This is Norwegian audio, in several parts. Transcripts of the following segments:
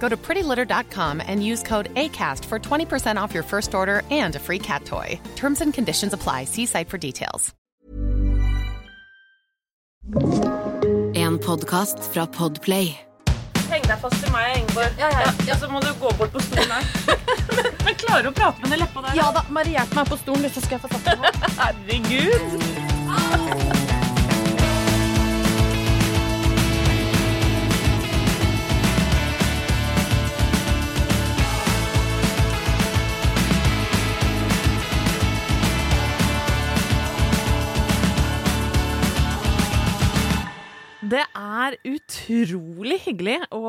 Go to prettylitter.com and use code ACAST for 20% off your first order and a free cat toy. Terms and conditions apply. See site for details. En podcast fra Podplay. Heng deg fast til meg, Ingeborg. Ja, ja, ja. Så må du gå bort på stolen her. men, men klarer du å prate med den leppa der? Ja da, Mari, hjelp meg på stolen, så skal jeg få satt den på. Herregud. Er utrolig hyggelig å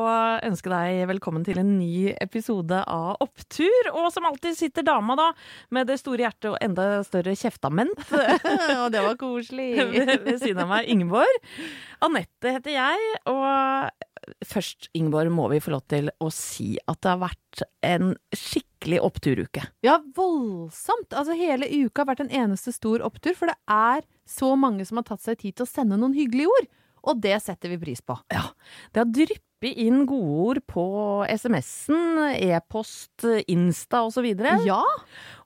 ønske deg velkommen til en ny episode av Opptur. Og som alltid sitter dama, da, med det store hjertet og enda større kjeftament. Og det var koselig. ved, siden av meg, Ingeborg. Anette heter jeg, og først, Ingeborg, må vi få lov til å si at det har vært en skikkelig oppturuke. Ja, voldsomt. Altså, hele uka har vært en eneste stor opptur, for det er så mange som har tatt seg tid til å sende noen hyggelige ord. Og det setter vi pris på. Ja, det har dryppet inn godord på SMS-en, e-post, Insta osv. Ja,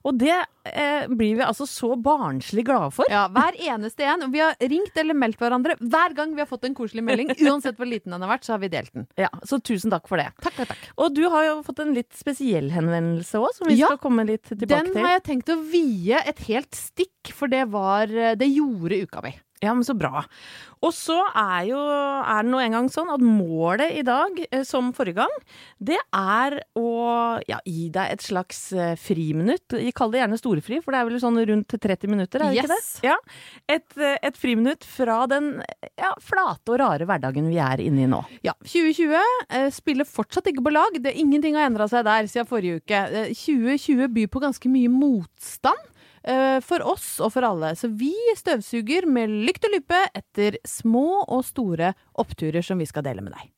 Og det eh, blir vi altså så barnslig glade for. ja, hver eneste en. Vi har ringt eller meldt hverandre hver gang vi har fått en koselig melding. Uansett hvor liten den har vært, så har vi delt den. Ja, Så tusen takk for det. Takk, takk, takk. Og du har jo fått en litt spesiell henvendelse òg, som vi Ja, skal komme litt tilbake Den til. har jeg tenkt å vie et helt stikk, for det var Det gjorde uka mi. Ja, men så bra. Og så er jo er det nå engang sånn at målet i dag, eh, som forrige gang, det er å ja, gi deg et slags eh, friminutt. Kaller det gjerne storefri, for det er vel sånn rundt 30 minutter, er det ikke det? Ja. Et, eh, et friminutt fra den ja, flate og rare hverdagen vi er inne i nå. Ja, 2020 eh, spiller fortsatt ikke på lag. Det, ingenting har endra seg der siden forrige uke. Eh, 2020 byr på ganske mye motstand. Eh, For oss og for alle. Så vi støvsuger med lykt og lyppe etter små og store oppturer som vi skal dele med deg.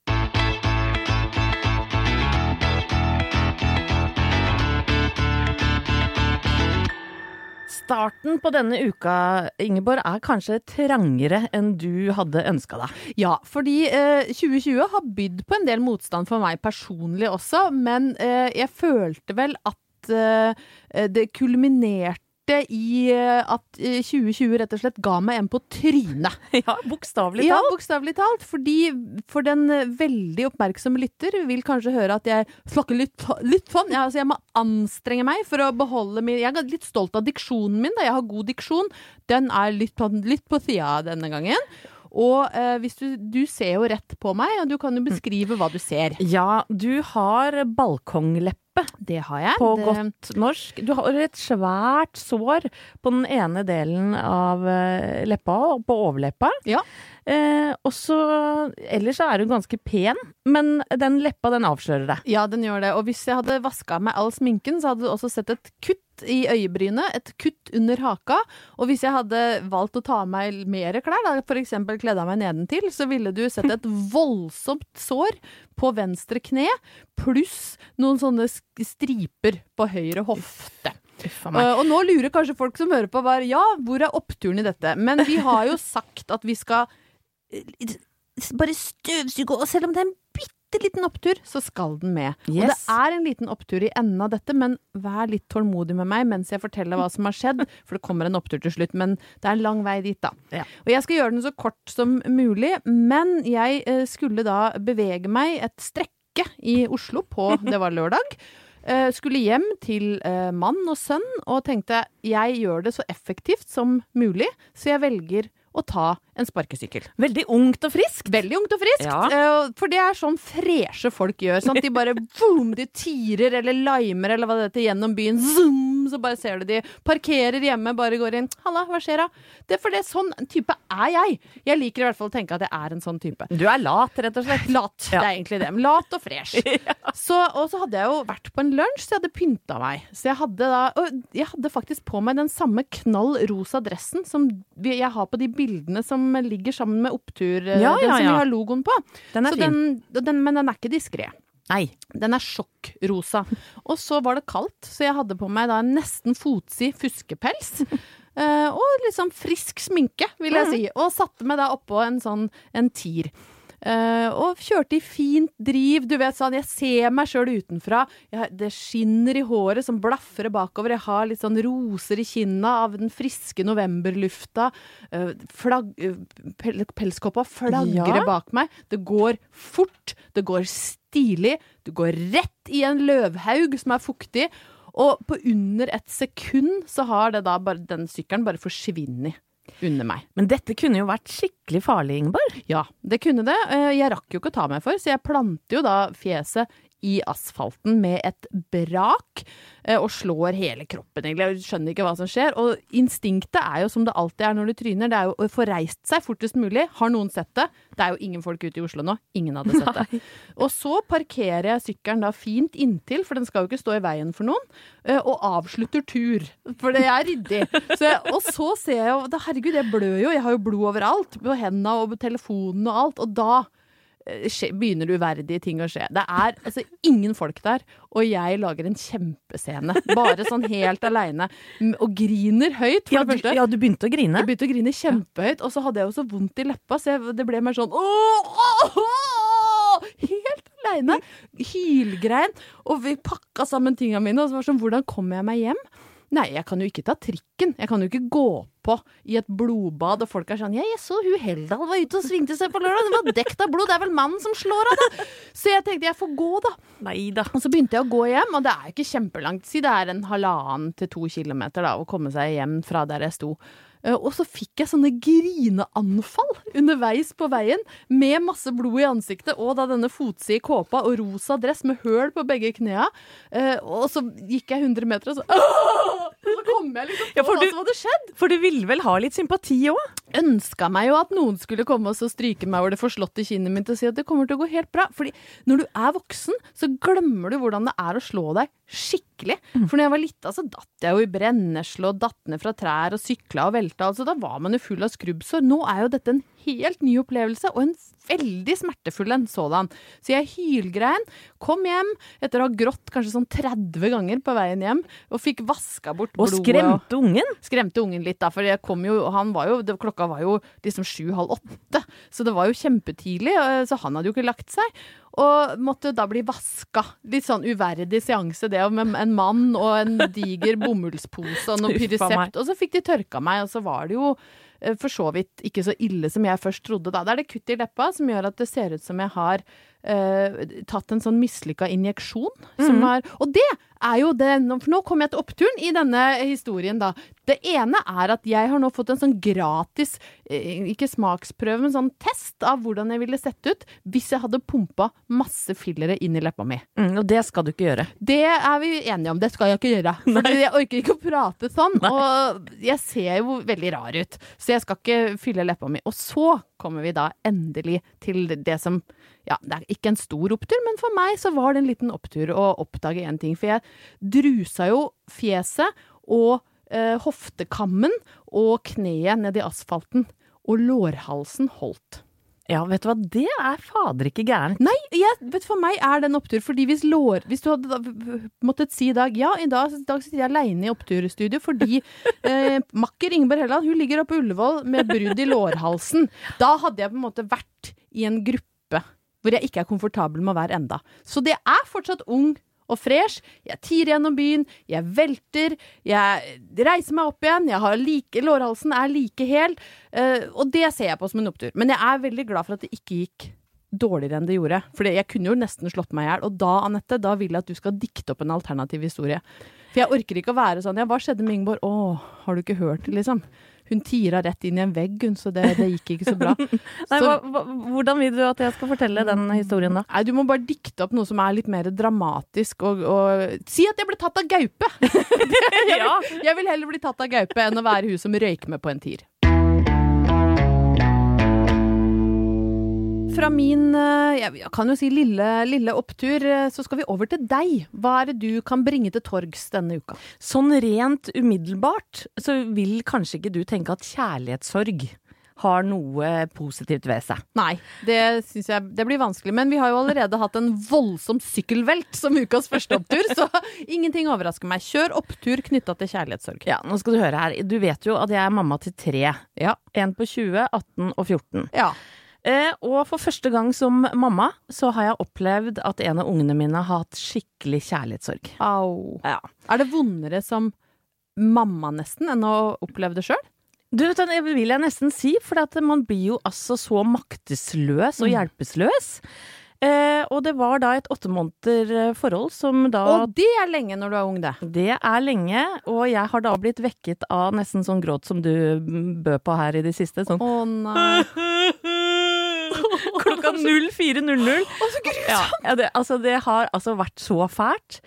Starten på denne uka, Ingeborg, er kanskje trangere enn du hadde ønska deg. Ja, fordi eh, 2020 har bydd på en del motstand for meg personlig også, men eh, jeg følte vel at eh, det kulminerte i eh, at eh, 2020 rett og slett ga meg en på trynet. Ja, bokstavelig Ja, talt. bokstavelig talt. Fordi for den eh, veldig oppmerksomme lytter vil kanskje høre at jeg snakker litt, litt sånn. Jeg, altså jeg må anstrenge meg for å beholde min Jeg er litt stolt av diksjonen min. Da. Jeg har god diksjon. Den er litt, på- litt på sida denne gangen. Og eh, hvis du, du ser jo rett på meg, og du kan jo beskrive hva du ser. Ja, du har balkongleppe Det har jeg. på det, godt norsk. Du har et svært sår på den ene delen av eh, leppa, på overleppa. Ja. Eh, også, Ellers så er hun ganske pen, men den leppa, den avslører deg. Ja, den gjør det. Og hvis jeg hadde vaska meg all sminken, så hadde du også sett et kutt i øyebrynet, et kutt under haka. Og hvis jeg hadde valgt å ta av meg mer klær, da, eksempel kledd av meg nedentil, så ville du sett et voldsomt sår på venstre kne, pluss noen sånne striper på høyre hofte. Uh, og nå lurer kanskje folk som hører på, bare ja, hvor er oppturen i dette? Men vi har jo sagt at vi skal bare støvsuge, og selv om det er en bitte liten opptur, så skal den med. Og det er en liten opptur i enden av dette, men vær litt tålmodig med meg mens jeg forteller hva som har skjedd, for det kommer en opptur til slutt. Men det er en lang vei dit, da. Ja. Og jeg skal gjøre den så kort som mulig, men jeg eh, skulle da bevege meg et strekke i Oslo på Det var lørdag. Eh, skulle hjem til eh, mann og sønn og tenkte jeg gjør det så effektivt som mulig, så jeg velger å ta en sparkesykkel. Veldig ungt og friskt. Veldig ungt og friskt. Ja. eh, For det er sånn freshe folk gjør. Sant? De bare boom, de tirer eller limer eller hva det heter gjennom byen. Zoom, så bare ser du de. Parkerer hjemme, bare går inn. Halla, hva skjer da? Det er fordi sånn type er jeg. Jeg liker i hvert fall å tenke at jeg er en sånn type. Du er lat, rett og slett. Lat. Ja. Det er egentlig det. Men Lat og fresh. så, og så hadde jeg jo vært på en lunsj, så jeg hadde pynta meg. Så jeg hadde da Og jeg hadde faktisk på meg den samme knall rosa dressen som jeg har på de bildene som ligger sammen med opptur. eh, Ja, den ja, som ja. vi har logoen på. Den er så fin. Den, den, men den er ikke diskré. Nei. Den er sjokkrosa. Og så var det kaldt, så jeg hadde på meg da en nesten fotsid fuskepels. eh, og sånn frisk sminke, vil jeg si. Og satte meg da oppå en sånn en tier. Eh, og kjørte i fint driv. Du vet sånn, Jeg ser meg sjøl utenfra. Jeg, det skinner i håret som blafrer bakover. Jeg har litt sånn roser i kinna av den friske novemberlufta. Uh, flagg, eh, pel, pelskåpa flagrer Ja. bak meg. Det går fort. Det går stilig. Du går rett i en løvhaug som er fuktig. Og på under et sekund så har det da bare, den sykkelen bare forsvunnet under meg. Men dette kunne jo vært skikkelig farlig, Ingeborg. Ja, det kunne det. Eh, Jeg rakk jo ikke å ta meg for, så jeg planter jo da fjeset i asfalten med et brak eh, og slår hele kroppen, egentlig. Jeg skjønner ikke hva som skjer. Og instinktet er jo som det alltid er når du tryner, det er jo å få reist seg fortest mulig. Har noen sett det? Det er jo ingen folk ute i Oslo nå. Ingen hadde sett det. Og så parkerer jeg sykkelen da fint inntil, for den skal jo ikke stå i veien for noen, eh, og avslutter tur. For det er ryddig. Så jeg, og så ser jeg jo Herregud, jeg blør jo. Jeg har jo blod overalt. På hendene og på telefonen og alt. Og da begynner uverdige ting å skje. Det er altså ingen folk der, og jeg lager en kjempescene. Bare sånn helt aleine. Og griner høyt, for Ja, det første. ja, du begynte å grine. Jeg begynte å grine kjempehøyt, og så hadde jeg jo så vondt i leppa, så jeg, det ble mer sånn åh, åh, åh, Helt aleine. Hylgrein. Og vi pakka sammen tinga mine, og så var det sånn Hvordan kommer jeg meg hjem? Nei, jeg kan jo ikke ta trikken. Jeg kan jo ikke gå på i et blodbad, og folk er sånn Ja, jeg så hun Heldal var ute og svingte seg på lørdag, hun var dekt av blod, det er vel mannen som slår av, da. Så jeg tenkte jeg får gå, da. Neida. Og så begynte jeg å gå hjem, og det er jo ikke kjempelangt. Si det er en halvannen til to kilometer da, å komme seg hjem fra der jeg sto. Eh, Og så fikk jeg sånne grineanfall underveis på veien, med masse blod i ansiktet, og da denne fotside kåpa og rosa dress med høl på begge knea. Eh, Og så gikk jeg 100 meter, og så «Åh!» Så kom jeg liksom på Ja, hva som hadde skjedd. For du ville vel ha litt sympati òg? Ønska meg jo at noen skulle komme og stryke meg over det forslåtte kinnet mitt og si at det kommer til å gå helt bra. Fordi når du er voksen, så glemmer du hvordan det er å slå deg skikkelig. For når jeg var lita, så datt jeg jo i brennesle og datt ned fra trær og sykla og velta. Altså, da var man jo full av skrubbsår. Nå er jo dette en helt ny opplevelse, og en veldig smertefull en sådan. Så jeg hylgrein, kom hjem etter å ha grått kanskje sånn 30 ganger på veien hjem, og fikk vaska bort blodet. Og skremte ungen? Skremte ungen litt, da, for jeg kom jo, han var jo, det, klokka var jo liksom sju-halv åtte, så det var jo kjempetidlig, eh, så han hadde jo ikke lagt seg. Og måtte da bli vaska. Litt sånn uverdig seanse, det med en mann og en diger bomullspose og noe. Pyresept. Og så fikk de tørka meg, og så var det jo eh, for så vidt ikke så ille som jeg først trodde. Da. Det er det kutt i leppa som gjør at det ser ut som jeg har eh, tatt en sånn mislykka injeksjon. Som Mhm. er, og det er jo det For nå kommer jeg til oppturen i denne historien, da. Det ene er at jeg har nå fått en sånn gratis, eh, ikke smaksprøve, men sånn test av hvordan jeg ville sett ut hvis jeg hadde pumpa masse fillere inn i leppa mi. Mm, og det skal du ikke gjøre. Det er vi enige om, det skal jeg ikke gjøre. For jeg orker ikke å prate sånn, og jeg ser jo veldig rar ut. Så jeg skal ikke fylle leppa mi. Og så kommer vi da endelig til det som Ja, det er ikke en stor opptur, men for meg så var det en liten opptur å oppdage én ting. For jeg drusa jo fjeset og eh, hoftekammen og kneet ned i asfalten. Og lårhalsen holdt. Ja, vet du hva, det er fader ikke gærent. Nei, jeg, vet, for meg er det en opptur. Fordi hvis lår Hvis du hadde da, måttet si i dag Ja, i dag, i dag sitter jeg aleine i oppturstudio fordi eh, makker Ingeborg Helland hun ligger oppe på Ullevål med brudd i lårhalsen. Da hadde jeg på en måte vært i en gruppe hvor jeg ikke er komfortabel med å være enda. Så det er fortsatt ung og fresh. Jeg tirer gjennom byen, jeg velter, jeg reiser meg opp igjen. Jeg har like, lårhalsen er like hel, Uh, og det ser jeg på som en opptur. Men jeg er veldig glad for at det ikke gikk dårligere enn det gjorde. For jeg kunne jo nesten slått meg i hjel. Og da, Anette, da vil jeg at du skal dikte opp en alternativ historie. For jeg orker ikke å være sånn Ja, hva skjedde med Ingeborg? Å, har du ikke hørt det, liksom? Hun tira rett inn i en vegg, hun, så det, det gikk ikke så bra. Nei, Så- hva, hvordan vil du at jeg skal fortelle den historien, da? Nei, du må bare dikte opp noe som er litt mer dramatisk, og, og si at jeg ble tatt av gaupe! jeg, vil, jeg vil heller bli tatt av gaupe enn å være hun som røyker med på en tier. Fra min eh, jeg kan jo si lille, lille opptur, eh, så skal vi over til deg. Hva er det du kan bringe til torgs denne uka? Sånn rent umiddelbart så vil kanskje ikke du tenke at kjærlighetssorg har noe positivt ved seg. Nei, det syns jeg det blir vanskelig. Men vi har jo allerede hatt en voldsom sykkelvelt som ukas første opptur, så ingenting overrasker meg. Kjør opptur knytta til kjærlighetssorg. Ja, nå skal du høre her. Du vet jo at jeg er mamma til tre. Ja. En på 20, 18 og 14. ja. Eh, og for første gang som mamma så har jeg opplevd at en av ungene mine har hatt skikkelig kjærlighetssorg. Au. Ja. Er det vondere som mamma nesten enn å oppleve det sjøl? Du vet, Det vil jeg nesten si, for at man blir jo altså så maktesløs og Mm. hjelpeløs. Eh, og det var da et åtte måneder eh, forhold som da Og det er lenge når du er ung, det. Det er lenge, og jeg har da blitt vekket av nesten sånn gråt som du mm, bød på her i det siste. Sånn Å nei. klokka 04.00. Å, så grusomt! Ja, ja, det, altså, det har altså vært så fælt.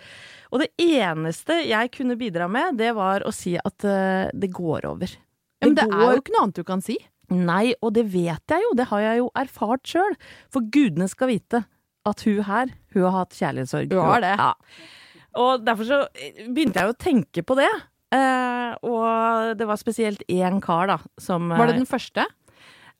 Og det eneste jeg kunne bidra med, det var å si at uh, det går over. Men det er jo ikke noe annet du kan si. Nei, og det vet jeg jo, det har jeg jo erfart sjøl. For gudene skal vite at hun her, hun har hatt kjærlighetssorg. Hun har det. Ja. Og derfor så begynte jeg å tenke på det. Uh, og det var spesielt én kar, da, som Var det eh, den første?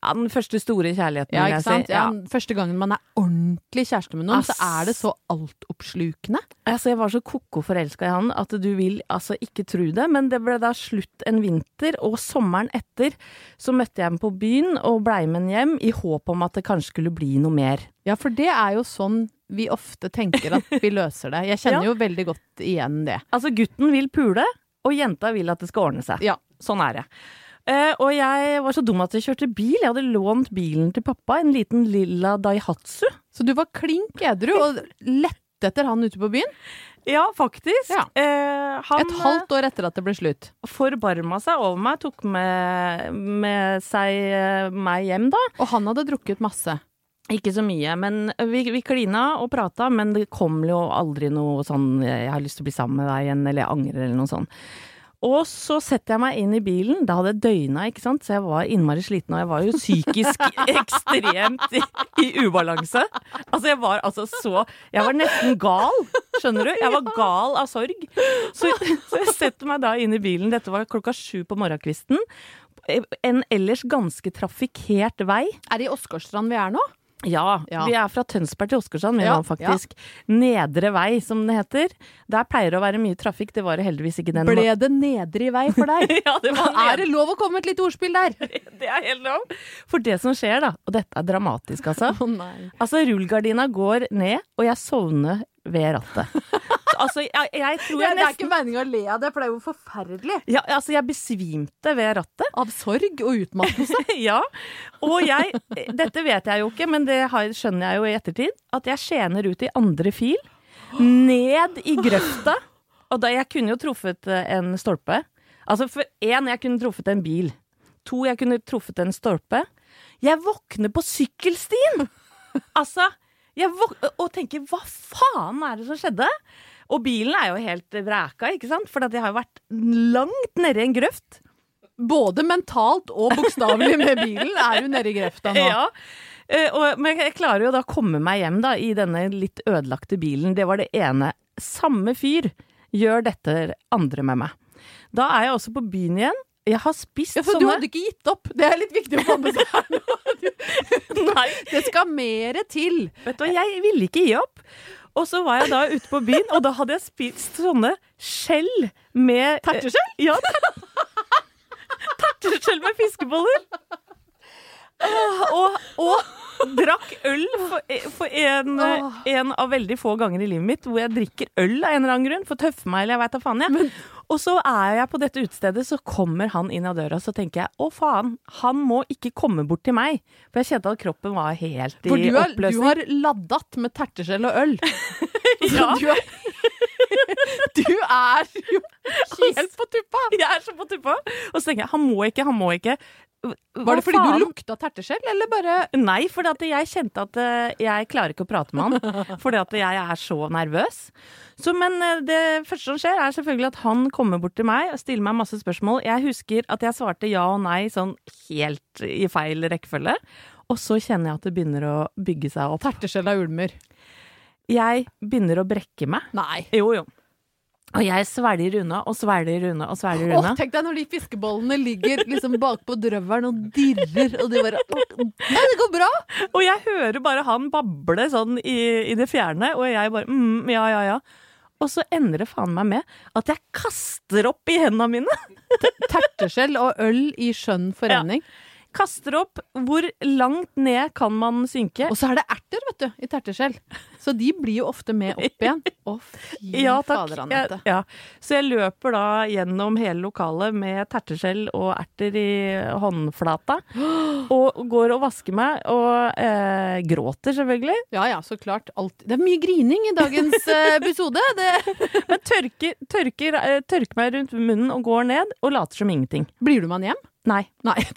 Ja, den første store kjærligheten, Ja, ikke sant? si. Ja. Første gangen man er ordentlig kjæreste med noen, så er det så altoppslukende. Altså, jeg var så koko forelska i han at du vil altså ikke tro det. Men det ble da slutt en vinter, og sommeren etter så møtte jeg ham på byen og blei med ham hjem i håp om at det kanskje skulle bli noe mer. Ja, for det er jo sånn vi ofte tenker at vi løser det. Jeg kjenner Ja. jo veldig godt igjen det. Altså, gutten vil pule, og jenta vil at det skal ordne seg. Ja. Sånn er det. Eh, og jeg var så dum at jeg kjørte bil. Jeg hadde lånt bilen til pappa, en liten lilla Daihatsu. Så du var klink edru og lette etter han ute på byen? Ja, faktisk. Ja. Uh, han Et halvt år etter at det ble slutt. eh, forbarma seg over meg, tok med, med seg meg hjem, da. Og han hadde drukket masse. Ikke så mye, men vi, vi klina og prata, men det kom jo aldri noe sånn 'jeg har lyst til å bli sammen med deg igjen', eller 'jeg angrer', eller noe sånt. Og så setter jeg meg inn i bilen, da hadde jeg døgna, ikke sant, så jeg var innmari sliten, og jeg var jo psykisk ekstremt i, i ubalanse. Altså, jeg var altså så Jeg var nesten gal, skjønner du? Jeg var gal av sorg. Så, så jeg setter meg da inn i bilen, dette var klokka sju på morgenkvisten, en ellers ganske trafikkert vei. Er det i Åsgårdstrand vi er nå? Ja, Ja. vi er fra Tønsberg til Åsgårdstrand, vi Ja, nå faktisk. Nedre vei, som det heter. Der pleier det å være mye trafikk, det var det heldigvis ikke den Ble det nedre vei for deg? Ja, det var Er det lov å komme med et lite ordspill der? Det er helt lov. For det som skjer, da, og dette er dramatisk, altså. Nei. Altså, rullegardina går ned, og jeg sovner ved rattet. Så, altså, jeg, jeg tror jeg det er ikke meninga å le av det, for det er jo forferdelig. ja, altså, jeg besvimte ved rattet. Av sorg og utmattelse. ja. Og jeg Dette vet jeg jo ikke, men det skjønner jeg jo i ettertid. At jeg skjener ut i andre fil. Ned i grøfta. Og da jeg kunne jo truffet eh, en stolpe. Altså for én, jeg kunne truffet en bil. To, jeg kunne truffet en stolpe. Jeg våkner på sykkelstien! Altså, jeg og tenker hva faen er det som skjedde? Og bilen er jo helt vræka, ikke sant? For jeg har jo vært langt nedi en grøft. Både mentalt og bokstavelig med bilen er du nedi i grøfta nå. Ja. Eh, og, men jeg klarer jo da å komme meg hjem da, i denne litt ødelagte bilen. Det var det ene. Samme fyr gjør dette andre med meg. Da er jeg også på byen igjen. Jeg har spist Ja, for du hadde ikke gitt opp. Det er litt viktig å få med seg her nå. Nei, Det skal mere til. vet du hva, jeg ville ikke gi opp. Og så var jeg da ute på byen, og da hadde jeg spist sånne skjell med Terteskjell? Ja. Terteskjell med fiskeboller. Og, og drakk øl for, for en, en av veldig få ganger i livet mitt hvor jeg drikker øl av en eller annen grunn. For tøffe meg, eller jeg veit da faen jeg. Og så er jeg på dette utestedet, så kommer han inn av døra, så tenker jeg å faen, han må ikke komme bort til meg. For jeg kjente at kroppen var helt i For du, er, du har laddat med terteskjell og øl. Ja. du, er, du er jo helt på tuppa! Jeg er så på tuppa. Og så tenker jeg, han må ikke, han må ikke. Var det fordi faen? du lukta terteskjell, eller bare Nei, fordi jeg kjente at eh, jeg klarer ikke å prate med han. Fordi at jeg er så nervøs. Så, men eh, det første som skjer, er selvfølgelig at han kommer bort til meg og stiller meg masse spørsmål. Jeg husker at jeg svarte ja og nei sånn helt i feil rekkefølge. Og så kjenner jeg at det begynner å bygge seg opp. terteskjell av ulmer? Jeg begynner å brekke meg. Nei. Jo, jo. Og jeg svelger unna og svelger unna og svelger Åh, unna. tenk deg når de fiskebollene ligger liksom bakpå drøvelen og dirrer, og de bare «Åh, Nei, det går bra! Og jeg hører bare han bable sånn i, i det fjerne, og jeg bare mm, ja, ja, ja. Og så ender det faen meg med at jeg kaster opp i hendene mine. Terteskjell og øl i skjønn forening. Kaster opp. Hvor langt ned kan man synke? Og så er det erter, vet du, i terteskjell. Så de blir jo ofte med opp igjen. Å, fy Ja, fader, Anette. Ja. Så jeg løper da gjennom hele lokalet med terteskjell og erter i håndflata. Og går og vasker meg, og eh, gråter selvfølgelig. Ja ja, så klart. Alt. Det er mye grining i dagens eh, episode. Det Men tørker, tørker, eh, tørker meg rundt munnen og går ned, og later som ingenting. Blir du med han hjem? Nei, Nei.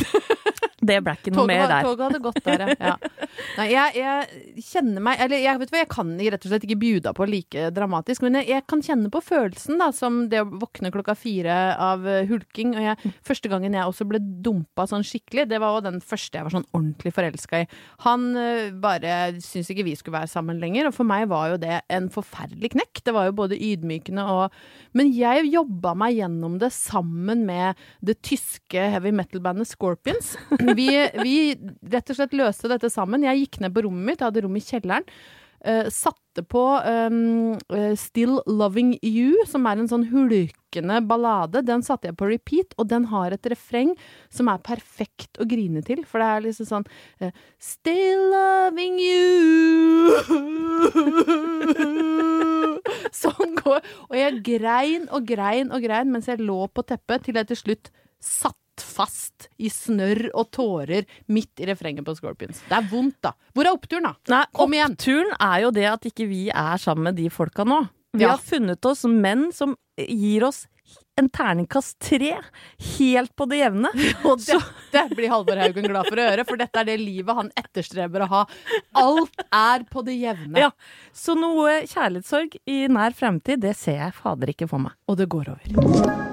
det ble ikke noe Toget, mer der. toget hadde gått der, ja. ja. Nei, jeg, jeg kjenner meg Eller jeg vet hva, jeg kan rett og slett ikke bjuda på like dramatisk, men jeg, jeg kan kjenne på følelsen, da, som det å våkne klokka fire av eh, hulking. Og jeg, første gangen jeg også ble dumpa sånn skikkelig, det var jo den første jeg var sånn ordentlig forelska i. Han øh, bare syntes ikke vi skulle være sammen lenger, og for meg var jo det en forferdelig knekk. Det var jo både ydmykende og Men jeg jobba meg gjennom det sammen med det tyske heavy metal-bandet Scorpions. Vi, vi rett og slett løste dette sammen. Jeg gikk ned på rommet mitt, jeg hadde rom i kjelleren. Uh, satte på um, Still Loving You, som er en sånn hulkende ballade. Den satte jeg på repeat, og den har et refreng som er perfekt å grine til. For det er liksom sånn uh, Still loving you Sånn går Og jeg grein og grein og grein mens jeg lå på teppet, til jeg til slutt satt fast i snørr og tårer midt i refrenget på Scorpions. Det er vondt, da. Hvor er oppturen, da? Nei, Kom igjen. Oppturen er jo det at ikke vi er sammen med de folka nå. Vi Ja. har funnet oss menn som gir oss en terningkast tre, helt på det jevne. Og dette blir Halvor Haugen glad for å høre, for dette er det livet han etterstreber å ha. Alt er på det jevne. Ja, Så noe kjærlighetssorg i nær fremtid, det ser jeg fader ikke for meg. Og det går over.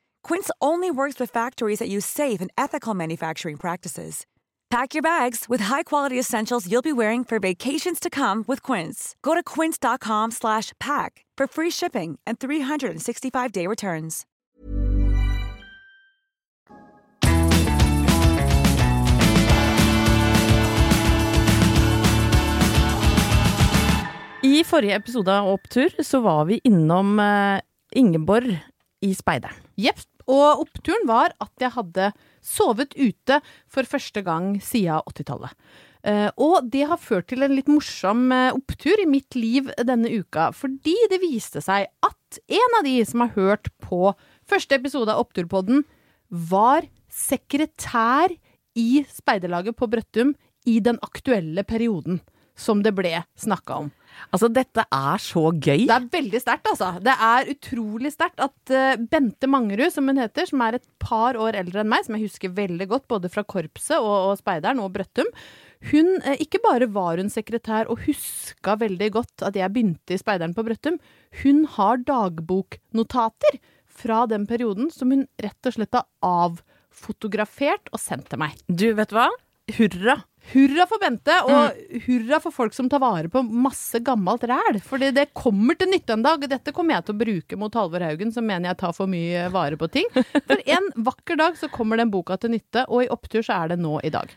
Quince only works with factories that use safe and ethical manufacturing practices. Pack your bags with high-quality essentials you'll be wearing for vacations to come with Quince. Go to quince.com slash pack for free shipping and 365-day returns. I forrige episode av Opptur så var vi innom eh, Ingeborg i Speideren. Jepp. Og oppturen var at jeg hadde sovet ute for første gang siden 80-tallet. Eh, og det har ført til en litt morsom eh, opptur i mitt liv denne uka, fordi det viste seg at en av de som har hørt på første episode av Oppturpodden, var sekretær i speiderlaget på Brøttum i den aktuelle perioden som det ble snakka om. Altså, dette er så gøy. Det er veldig sterkt, altså. Det er utrolig sterkt at uh, Bente Mangerud, som hun heter, som er et par år eldre enn meg, som jeg husker veldig godt både fra korpset og, og Speideren og Brøttum, hun, uh, ikke bare var hun sekretær og huska veldig godt at jeg begynte i Speideren på Brøttum, hun har dagboknotater fra den perioden som hun rett og slett har avfotografert og sendt til meg. Du, vet hva? Hurra! Hurra for Bente, og mm. hurra for folk som tar vare på masse gammelt ræl. Fordi det kommer til nytte en dag. Dette kommer jeg til å bruke mot Halvor Haugen, som mener jeg tar for mye vare på ting. For en vakker dag så kommer den boka til nytte, og i opptur så er det nå i dag.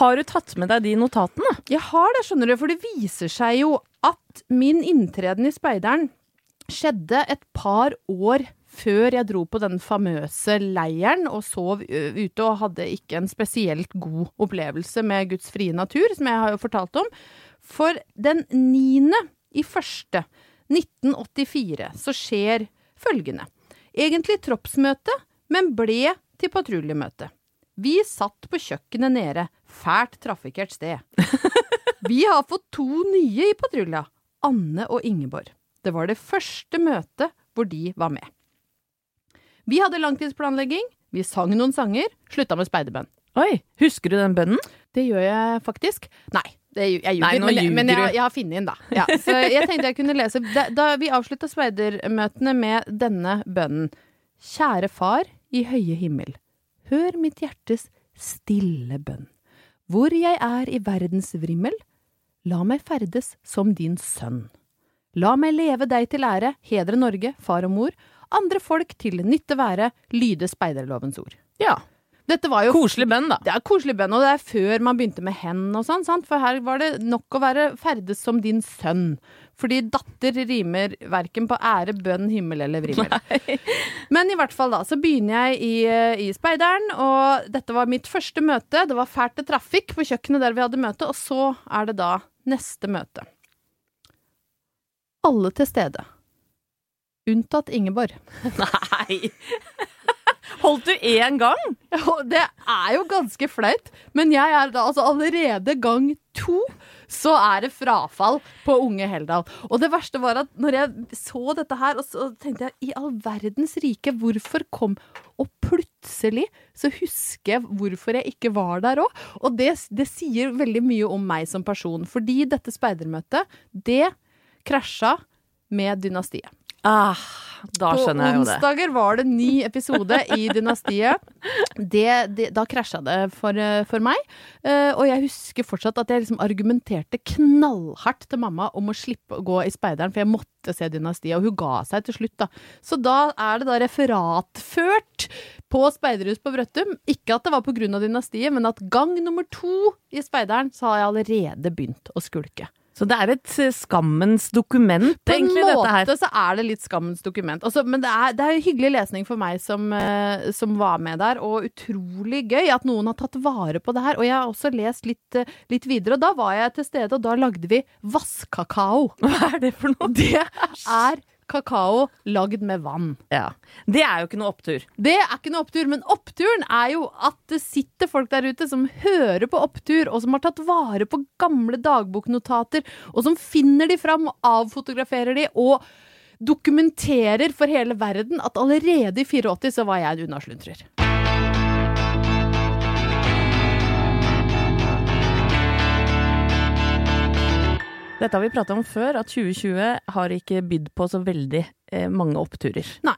Har du tatt med deg de notatene? Jeg har det, skjønner du. For det viser seg jo at min inntreden i Speideren skjedde et par år før jeg dro på den famøse leiren og sov ute og hadde ikke en spesielt god opplevelse med Guds frie natur, som jeg har jo fortalt om. For den niende i første 1984 så skjer følgende. Egentlig troppsmøte, men ble til patruljemøte. Vi satt på kjøkkenet nede, fælt trafikkert sted. Vi har fått to nye i patrulja, Anne og Ingeborg. Det var det første møtet hvor de var med. Vi hadde langtidsplanlegging, vi sang noen sanger, slutta med speiderbønn. Oi, husker du den bønnen? Det gjør jeg faktisk. Nei, det, jeg ljuger, men, men jeg, jeg, har funnet den, da. Ja, så jeg tenkte jeg kunne lese Da, da vi avslutta speidermøtene med denne bønnen. Kjære far i høye himmel. Hør mitt hjertes stille bønn. Hvor jeg er i verdens vrimmel, la meg ferdes som din sønn. La meg leve deg til ære, hedre Norge, far og mor, andre folk til nytte være, lyde speiderlovens ord. Ja. Dette var jo Koselig bønn, da. Det er koselig bønn, og det er før man begynte med hen og sånn, sant? for her var det nok å være ferdes som din sønn. Fordi datter rimer verken på ære, bønn, himmel eller vrimmel. Men i hvert fall da, så begynner jeg i, i Speideren, og dette var mitt første møte. Det var fælt til trafikk på kjøkkenet der vi hadde møte, og så er det da neste møte. Alle til stede. Unntatt Ingeborg. Nei! Holdt du én gang? Det er jo ganske flaut. Men jeg er da altså allerede gang to så er det frafall på Unge Heldal. Og det verste var at når jeg så dette her, og så tenkte jeg i all verdens rike, hvorfor kom Og plutselig så husker jeg hvorfor jeg ikke var der òg. Og det, det sier veldig mye om meg som person. Fordi dette speidermøtet, det krasja med dynastiet. Ah, da skjønner jeg jo det. På onsdager var det ny episode i Dynastiet. Det, det, da krasja det for, eh, for meg. Uh, og jeg husker fortsatt at jeg liksom argumenterte knallhardt til mamma om å slippe å gå i Speideren, for jeg måtte se Dynastiet. Og hun ga seg til slutt, da. Så da er det da referatført på Speiderhus på Brøttum. Ikke at det var på av Dynastiet, men at gang nummer to i Speideren så har jeg allerede begynt å skulke. Så det er et eh, skammens dokument, På egentlig, dette her. På en måte så er det litt skammens dokument. Altså, men det er, det er hyggelig lesning for meg som, uh, som, var med der, og utrolig gøy at noen har tatt vare på det her. Og jeg har også lest litt, uh, litt videre, og da var jeg til stede, og da lagde vi vasskakao. Hva er det for noe? Det er kakao lagd med vann. Ja. Det er jo ikke noe opptur. Det er ikke noe opptur, men oppturen er jo at det sitter folk der ute som hører på opptur, og som har tatt vare på gamle dagboknotater, og som finner de fram og avfotograferer de, og dokumenterer for hele verden at allerede i 84 så var jeg en unnasluntrer. Dette har vi prata om før, at 2020 har ikke bydd på så veldig eh, mange oppturer. Nei.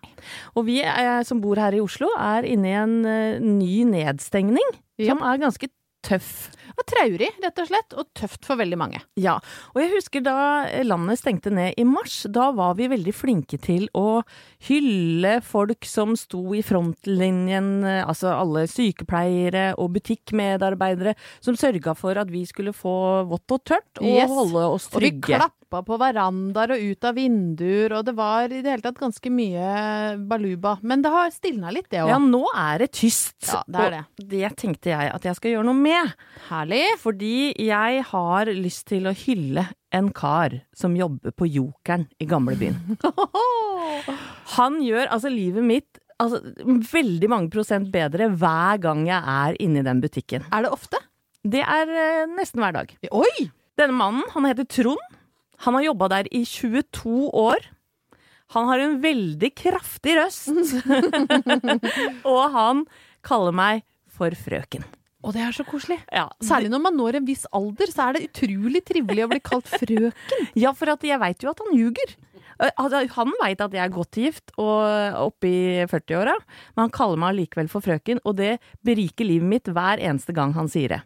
Og vi eh, som bor her i Oslo, er inne i en eh, ny nedstengning ja. som er ganske tøff. Og traurig, rett og slett, og tøft for veldig mange. Ja, og jeg husker da landet stengte ned i mars, da var vi veldig flinke til å hylle folk som sto i frontlinjen, altså alle sykepleiere og butikkmedarbeidere, som sørga for at vi skulle få vått og tørt og yes. holde oss trygge. Og vi ropa på verandaer og ut av vinduer, og det var i det hele tatt ganske mye baluba. Men det har stilna litt, det òg. Ja, nå er det tyst. Ja, det er det. Og det tenkte jeg at jeg skal gjøre noe med. Herlig. Fordi jeg har lyst til å hylle en kar som jobber på Jokeren i gamlebyen. Han gjør altså livet mitt altså, veldig mange prosent bedre hver gang jeg er inne i den butikken. Er det ofte? Det er eh, nesten hver dag. Oi! Denne mannen, han heter Trond. Han har jobba der i 22 år. Han har en veldig kraftig røst. og han kaller meg for frøken. Og det er så koselig. Ja, Særlig når man når en viss alder, så er det utrolig trivelig å bli kalt frøken. Ja, for jeg veit jo at han ljuger. Eh, altså, Han veit at jeg er godt gift og oppe i 40-åra, men han kaller meg likevel for frøken, og det beriker livet mitt hver eneste gang han sier det.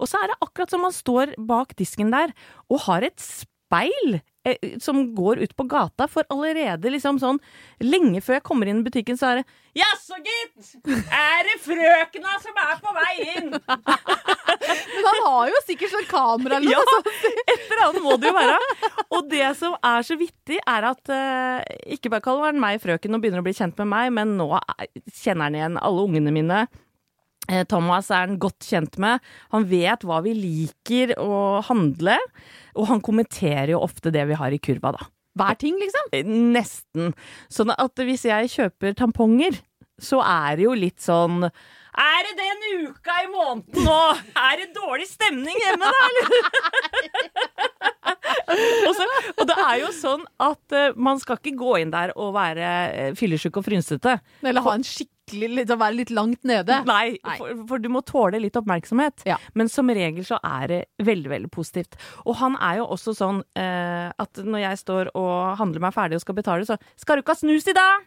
Og så er det akkurat som han står bak disken der og har et speil eh, som går ut på gata, for allerede liksom sånn lenge før jeg kommer inn i butikken, så er det Jaså, gitt! Er det frøkena som er på vei inn? Men han har jo sikkert sånn kamera eller Ja, sånn. et eller annet må det jo være. Og det som er så vittig, er at eh, ikke bare kaller han meg frøken og begynner å bli kjent med meg, men nå er, kjenner han igjen alle ungene mine. Eh, Thomas er han godt kjent med. Han vet hva vi liker å handle, og han kommenterer jo ofte det vi har i kurva, da. Hver ting, liksom. Eh, Nesten. Sånn at hvis jeg kjøper tamponger, så er det jo litt sånn Er det den uka i måneden nå? Er det dårlig stemning hjemme, da, eller? og, så, og det er jo sånn at uh, man skal ikke gå inn der og være uh, fyllesyk og frynsete. Eller ha en skikkelig litt, være litt langt nede. Nei, Nei. For, for du må tåle litt oppmerksomhet. Ja. Men som regel så er det veldig, veldig positivt. Og han er jo også sånn eh, at når jeg står og handler meg ferdig og skal betale, så 'Skal du ikke ha snus i dag?'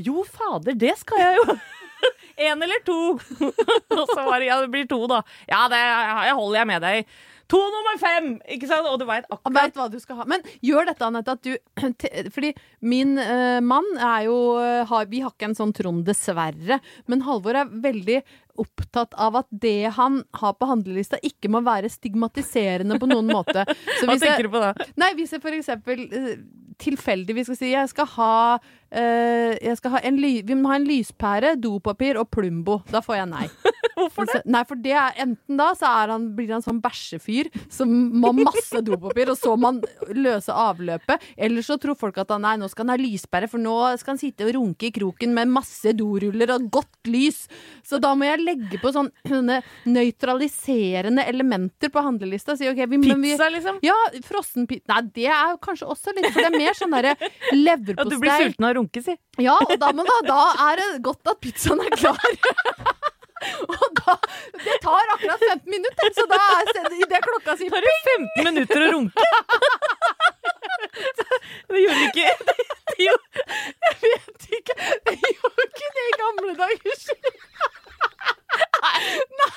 Jo, fader, det skal jeg jo. En eller to? og så var det ja, det blir to, da. Ja, det jeg holder jeg med deg i. To nummer fem! Ikke sant? Og du veit akkurat Vet hva du skal ha. Men gjør dette, Anette, at du Fordi min uh, mann er jo eh, har, Vi har ikke en sånn Trond, dessverre. Men Halvor er veldig opptatt av at det han har på handlelista, ikke må være stigmatiserende på noen måte. Så Hva tenker jeg- du på da? Nei, hvis jeg for eksempel tilfeldigvis skal si jeg skal ha, eh, jeg skal ha en Vi må ha en lyspære, dopapir og Plumbo. Da får jeg nei. Hvorfor det? Nei, for det er enten da så er han, blir han sånn bæsjefyr som må ha masse dopapir, og så må han løse avløpet. Eller så tror folk at han nei, nå skal han ha lyspære, for nå skal han sitte og runke i kroken med masse doruller og godt lys. Så da må jeg legge på sånn, sånne nøytraliserende elementer på handlelista. Si, okay, vi, Pizza, liksom? ja, frossen pizza Nei, det er kanskje også litt, for det er mer sånn derre Ja, du blir sulten av runke, si. Ja, og da, men da, da er det godt at pizzaen er klar. og da Det tar akkurat 15 minutter, så da er idet det klokka sier tar det 15 minutter å runke. det gjorde det ikke. Det gjorde, Jeg vet ikke. Det gjorde ikke det i gamle dager. Nei.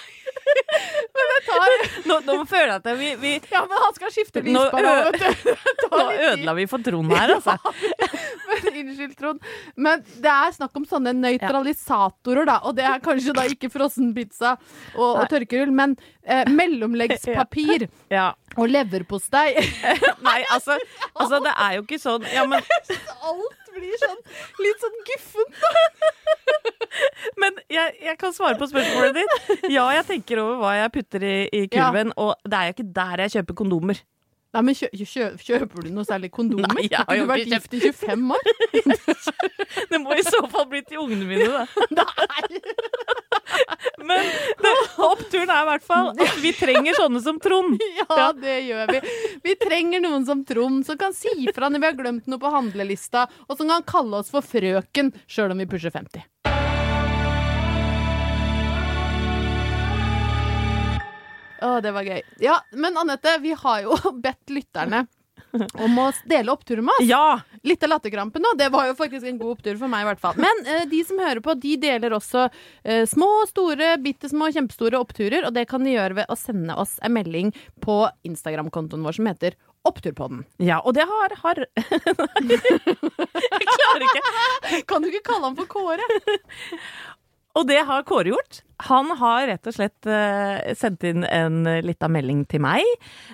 Men det tar nå, nå føler jeg at vi, vi Ja, men han skal skifte lyspære. vet du. Nå ødela vi for Trond her, altså. Men, unnskyld, Trond. Men det er snakk om sånne nøytralisatorer, da. Og det er kanskje da ikke frossenpizza og, og tørkerull, men eh, mellomleggspapir Ja. og leverpostei. Nei, altså, altså Det er jo ikke sånn Ja, men, Alt blir sånn litt sånn guffent. men jeg, jeg kan svare på spørsmålet ditt. Ja, jeg tenker over hva jeg putter i, i kurven, og det er jo ikke der jeg kjøper kondomer. Nei, men kjø, kjø, Kjøper du noe særlig kondomer? Nei, jeg har jo vært gift i 25 år? Det må i så fall bli til ungene mine, da. Men det, oppturen er i hvert fall at vi trenger sånne som Trond. Ja, det gjør vi. Vi trenger noen som Trond, som kan si fra når vi har glemt noe på handlelista, og som kan kalle oss for frøken sjøl om vi pusher 50. Å, det var gøy. Ja, men Anette, vi har jo bedt lytterne om å dele oppturen med oss. Ja! Litt av latterkrampen nå. Det var jo faktisk en god opptur for meg, i hvert fall. Men eh, de som hører på, de deler også eh, små, store, bitte små, kjempestore oppturer. Og det kan de gjøre ved å sende oss en melding på Instagram-kontoen vår som heter Oppturpodden. Ja, og det har, har Jeg klarer ikke. Kan du ikke kalle han for Kåre? Og det har Kåre gjort. Han har rett og slett uh, sendt inn en lita melding til meg.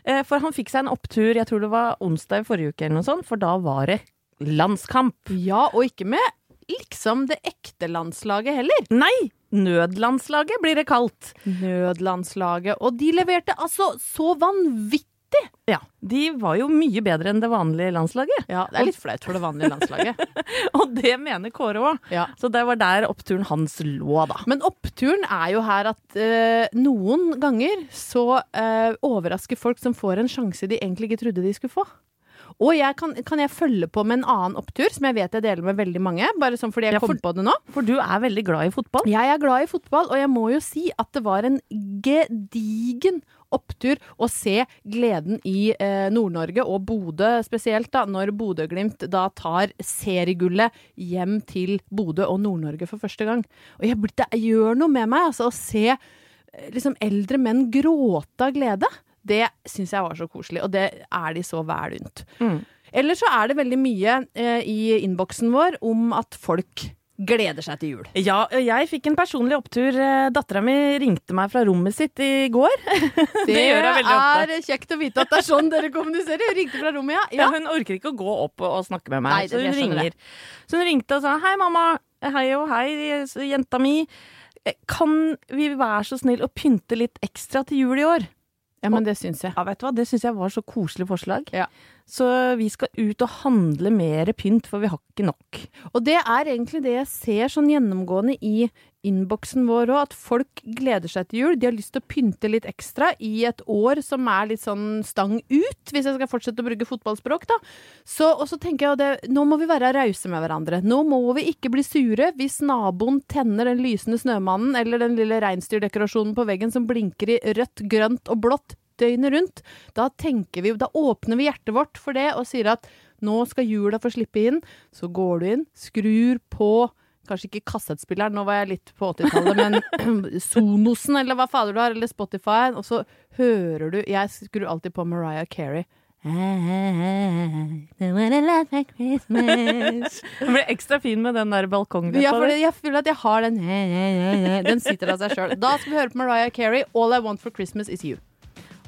Uh, for han fikk seg en opptur, jeg tror det var onsdag i forrige uke eller noe sånt, for da var det landskamp. Ja, og ikke med liksom det ekte landslaget heller. Nei! Nødlandslaget blir det kalt. Nødlandslaget. Og de leverte altså så vanvittig ja, De var jo mye bedre enn det vanlige landslaget. Ja, Det er litt flaut for det vanlige landslaget. og det mener Kåre òg. Ja. Så det var der oppturen hans lå, da. Men oppturen er jo her at uh, noen ganger så uh, overrasker folk som får en sjanse de egentlig ikke trodde de skulle få. Og jeg kan, kan, jeg følge på med en annen opptur, som jeg vet jeg deler med veldig mange. Bare sånn fordi jeg ja, for, kom på det nå. For du er veldig glad i fotball? Jeg er glad i fotball, og jeg må jo si at det var en gedigen opptur å se gleden i eh, Nord-Norge, og Bodø spesielt, da, når Bodø-Glimt da tar seriegullet hjem til Bodø og Nord-Norge for første gang. Og jeg, det gjør noe med meg, altså, å se eh, liksom eldre menn gråte av glede. Det syns jeg var så koselig, og det er de så vel unt. Mm. Eller så er det veldig mye eh, i innboksen vår om at folk gleder seg til jul. Ja, jeg fikk en personlig opptur. Eh, Dattera mi ringte meg fra rommet sitt i går. Det, det er kjekt å vite at det er sånn dere kommuniserer. Hun ringte fra rommet, ja. ja. ja hun orker ikke å gå opp og, snakke med meg, Nei, så hun ringer. Så hun ringte og sa hei, mamma. Hei og hei, jenta mi. Eh, kan vi være så snill å pynte litt ekstra til jul i år? Ja, men det syns jeg. Ja, vet du hva? Det syns jeg var så koselig forslag. Ja. Så vi skal ut og handle mer pynt, for vi har ikke nok. Og det er egentlig det jeg ser sånn gjennomgående i innboksen vår òg, at folk gleder seg til jul. De har lyst til å pynte litt ekstra i et år som er litt sånn stang ut, hvis jeg skal fortsette å bruke fotballspråk, da. Så, og så tenker jeg at nå må vi være rause med hverandre. Nå må vi ikke bli sure hvis naboen tenner den lysende snømannen eller den lille reinsdyrdekorasjonen på veggen som blinker i rødt, grønt og blått døgnet rundt. Da tenker vi, da åpner vi hjertet vårt for det og sier at nå skal jula få slippe inn. Så går du inn, skrur på Kanskje ikke kassettspilleren, nå var jeg litt på 80-tallet, men Sonosen, eller hva fader du har, eller Spotify, og så hører du Jeg skrur alltid på Mariah Carey. Den blir ekstra fin med den der balkongen Ja, for jeg føler at jeg har den Den sitter av seg sjøl. Da skal vi høre på Mariah Carey, 'All I Want for Christmas Is You'.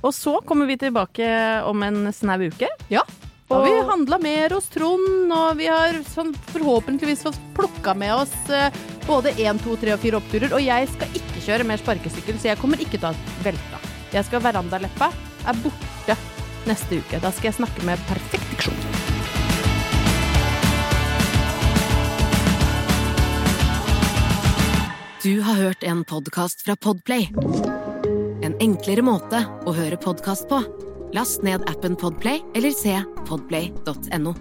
Og så kommer vi tilbake om en snau uke. Ja. Og vi handla mer hos Trond, og vi har sånn forhåpentligvis fått plukka med oss eh, både én, to, tre og fire oppturer. Og jeg skal ikke kjøre mer sparkesykkel, så jeg kommer ikke til å velte. Jeg skal Verandaleppa er borte neste uke. Da skal jeg snakke med Perfekt diksjon. Du har hørt en podkast fra Podplay en enklere måte å høre podkast på. Last ned appen Podplay eller se podplay.no.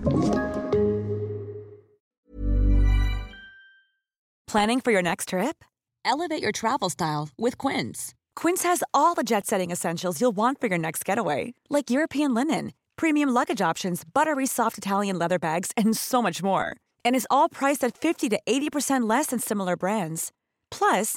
Planning for your next trip? Elevate your travel style with Quince. Quince has all the jet setting essentials you'll want for your next getaway, like European linen, premium luggage options, buttery soft Italian leather bags, and so much more. And is all priced at 50 to 80% less than similar brands. Plus,